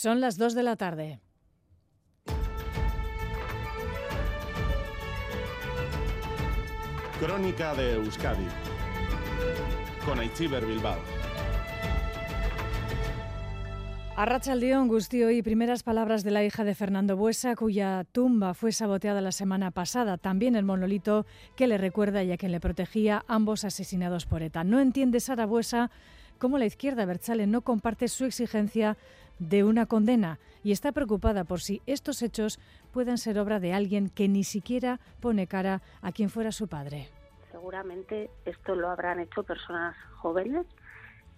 Son las 2 de la tarde. Crónica de Euskadi con Aichiber Bilbao. Arrachaldeón Gustio y primeras palabras de la hija de Fernando Buesa, cuya tumba fue saboteada la semana pasada. También el monolito que le recuerda y a quien le protegía, ambos asesinados por ETA. No entiende Sara Buesa cómo la izquierda Berchale no comparte su exigencia de una condena y está preocupada por si estos hechos puedan ser obra de alguien que ni siquiera pone cara a quien fuera su padre. Seguramente esto lo habrán hecho personas jóvenes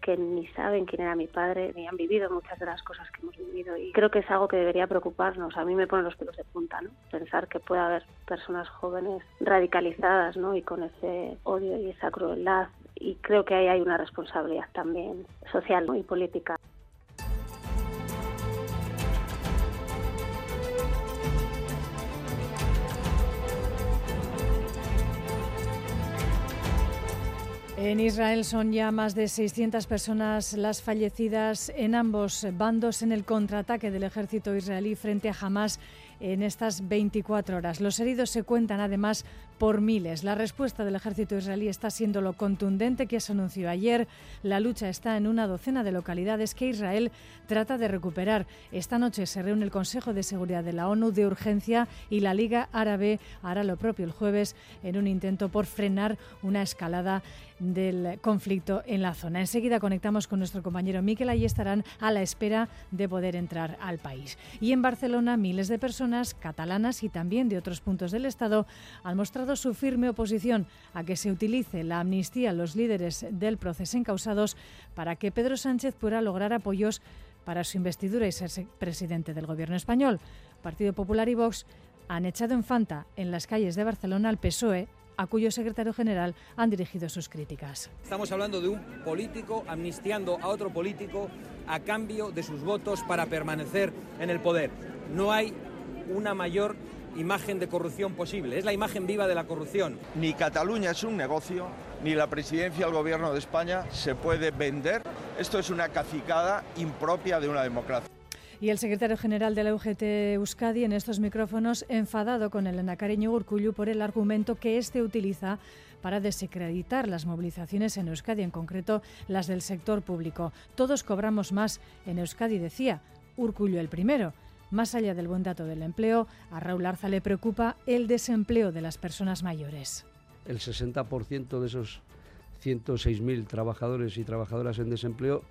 que ni saben quién era mi padre, ni han vivido muchas de las cosas que hemos vivido. Y creo que es algo que debería preocuparnos. A mí me ponen los pelos de punta, ¿no? Pensar que puede haber personas jóvenes radicalizadas, ¿no? Y con ese odio y esa crueldad. Y creo que ahí hay una responsabilidad también social y política. En Israel son ya más de 600 personas las fallecidas en ambos bandos en el contraataque del ejército israelí frente a Hamas en estas 24 horas. Los heridos se cuentan además por miles. La respuesta del ejército israelí está siendo lo contundente que se anunció ayer. La lucha está en una docena de localidades que Israel trata de recuperar. Esta noche se reúne el Consejo de Seguridad de la ONU de urgencia y la Liga Árabe hará lo propio el jueves en un intento por frenar una escalada del conflicto en la zona. Enseguida conectamos con nuestro compañero Miquel, ahí estarán a la espera de poder entrar al país. Y en Barcelona, miles de personas catalanas y también de otros puntos del Estado han mostrado su firme oposición a que se utilice la amnistía a los líderes del proceso encausados para que Pedro Sánchez pueda lograr apoyos para su investidura y ser presidente del Gobierno español. Partido Popular y Vox han echado en fanta en las calles de Barcelona al PSOE a cuyo secretario general han dirigido sus críticas. Estamos hablando de un político amnistiando a otro político a cambio de sus votos para permanecer en el poder. No hay una mayor imagen de corrupción posible, es la imagen viva de la corrupción. Ni Cataluña es un negocio, ni la presidencia del gobierno de España se puede vender. Esto es una cacicada impropia de una democracia. Y el secretario general de la UGT Euskadi en estos micrófonos enfadado con el Enacariño Urcullu por el argumento que éste utiliza para desacreditar las movilizaciones en Euskadi, en concreto las del sector público. Todos cobramos más en Euskadi, decía Urcullu el primero. Más allá del buen dato del empleo, a Raúl Arza le preocupa el desempleo de las personas mayores. El 60% de esos 106.000 trabajadores y trabajadoras en desempleo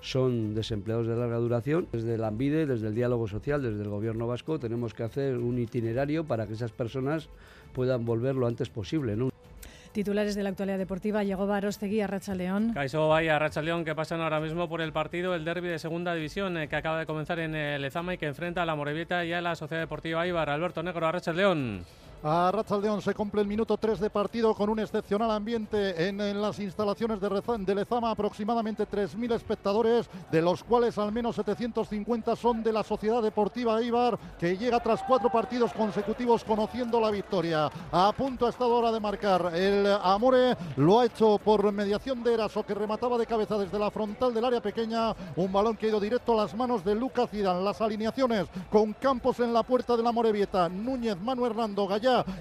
son desempleados de larga duración. Desde el AMBIDE, desde el diálogo social, desde el gobierno vasco, tenemos que hacer un itinerario para que esas personas puedan volver lo antes posible. Titulares de la actualidad deportiva, llegó Barostegui a Racha León. Caiso Vaya, Racha León, que pasan ahora mismo por el partido, el derby de segunda división, eh, que acaba de comenzar en el Lezama y que enfrenta a la Morevieta y a la Sociedad Deportiva Ibar. Alberto Negro, a Racha León. A Rachaldeón se cumple el minuto 3 de partido con un excepcional ambiente en, las instalaciones de, de, Lezama, aproximadamente 3.000 espectadores, de los cuales al menos 750 son de la Sociedad Deportiva Ibar, que llega tras cuatro partidos consecutivos conociendo la victoria. A punto ha estado hora de marcar el Amore, lo ha hecho por mediación de Eraso, que remataba de cabeza desde la frontal del área pequeña, un balón que ha ido directo a las manos de Lucas Zidane. Las alineaciones con Campos en la puerta de la Morevieta, Núñez, Manu Hernando,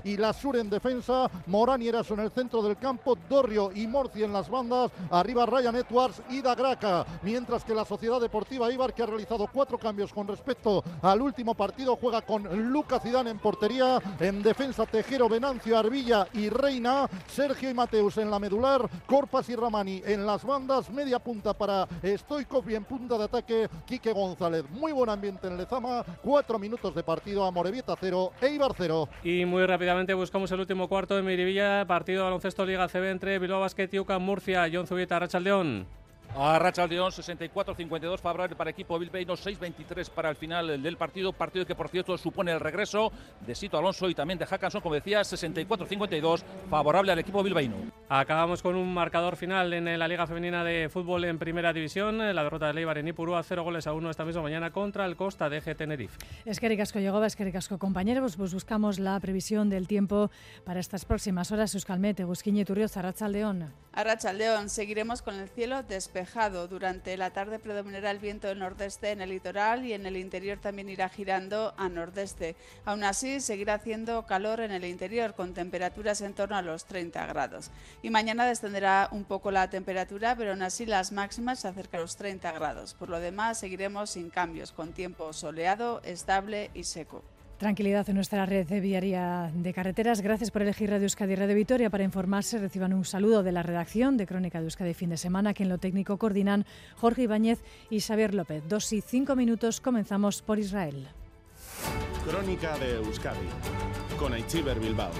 Y la Sur en defensa, Morán y Eraso en el centro del campo, Dorrio y Morci en las bandas, arriba Ryan Edwards y Dagraca, mientras que la Sociedad Deportiva Ibar, que ha realizado cuatro cambios con respecto al último partido, juega con Lucas Zidane en portería, en defensa Tejero, Venancio, Arbilla y Reina, Sergio y Mateus en la medular, Corpas y Ramani en las bandas, media punta para Stoikov y en punta de ataque Quique González. Muy buen ambiente en Lezama, cuatro minutos de partido a Morevieta 0, Eibar 0. Y rápidamente buscamos el último cuarto de Miribilla, partido baloncesto Liga CB entre Bilbao Basket y Murcia. John Zubieta, Rachaldeón. A Racha León 64-52 favorable para equipo Bilbao, 6-23 para el final del partido, partido que por cierto supone el regreso de Sito Alonso y también de Hackanson, como decía, 64-52 favorable al equipo bilbaíno. Acabamos con un marcador final en la Liga Femenina de Fútbol en Primera División, la derrota de Leibar en Ipurúa, 0 goles a 1 esta misma mañana contra el Costa de G Tenerife. Es que Ricasco llegó, es que Ricasco compañeros, pues buscamos la previsión del tiempo para estas próximas horas, Euskalmete, Busquiñe, Turrioz, Arracha León. Arracha León, seguiremos con el cielo despejado despejado. Durante la tarde predominará el viento del nordeste en el litoral y en el interior también irá girando a nordeste. Aún así, seguirá haciendo calor en el interior con temperaturas en torno a los 30 grados. Y mañana descenderá un poco la temperatura, pero aún así las máximas se acercan a los 30 grados. Por lo demás, seguiremos sin cambios, con tiempo soleado, estable y seco. Tranquilidad en nuestra red de viaria de carreteras. Gracias por elegir Radio Euskadi y Radio Vitoria para informarse. Reciban un saludo de la redacción de Crónica de Euskadi fin de semana, que en lo técnico coordinan Jorge Ibáñez y Xavier López. Dos y cinco minutos, comenzamos por Israel. Crónica de Euskadi con Aichiber Bilbao.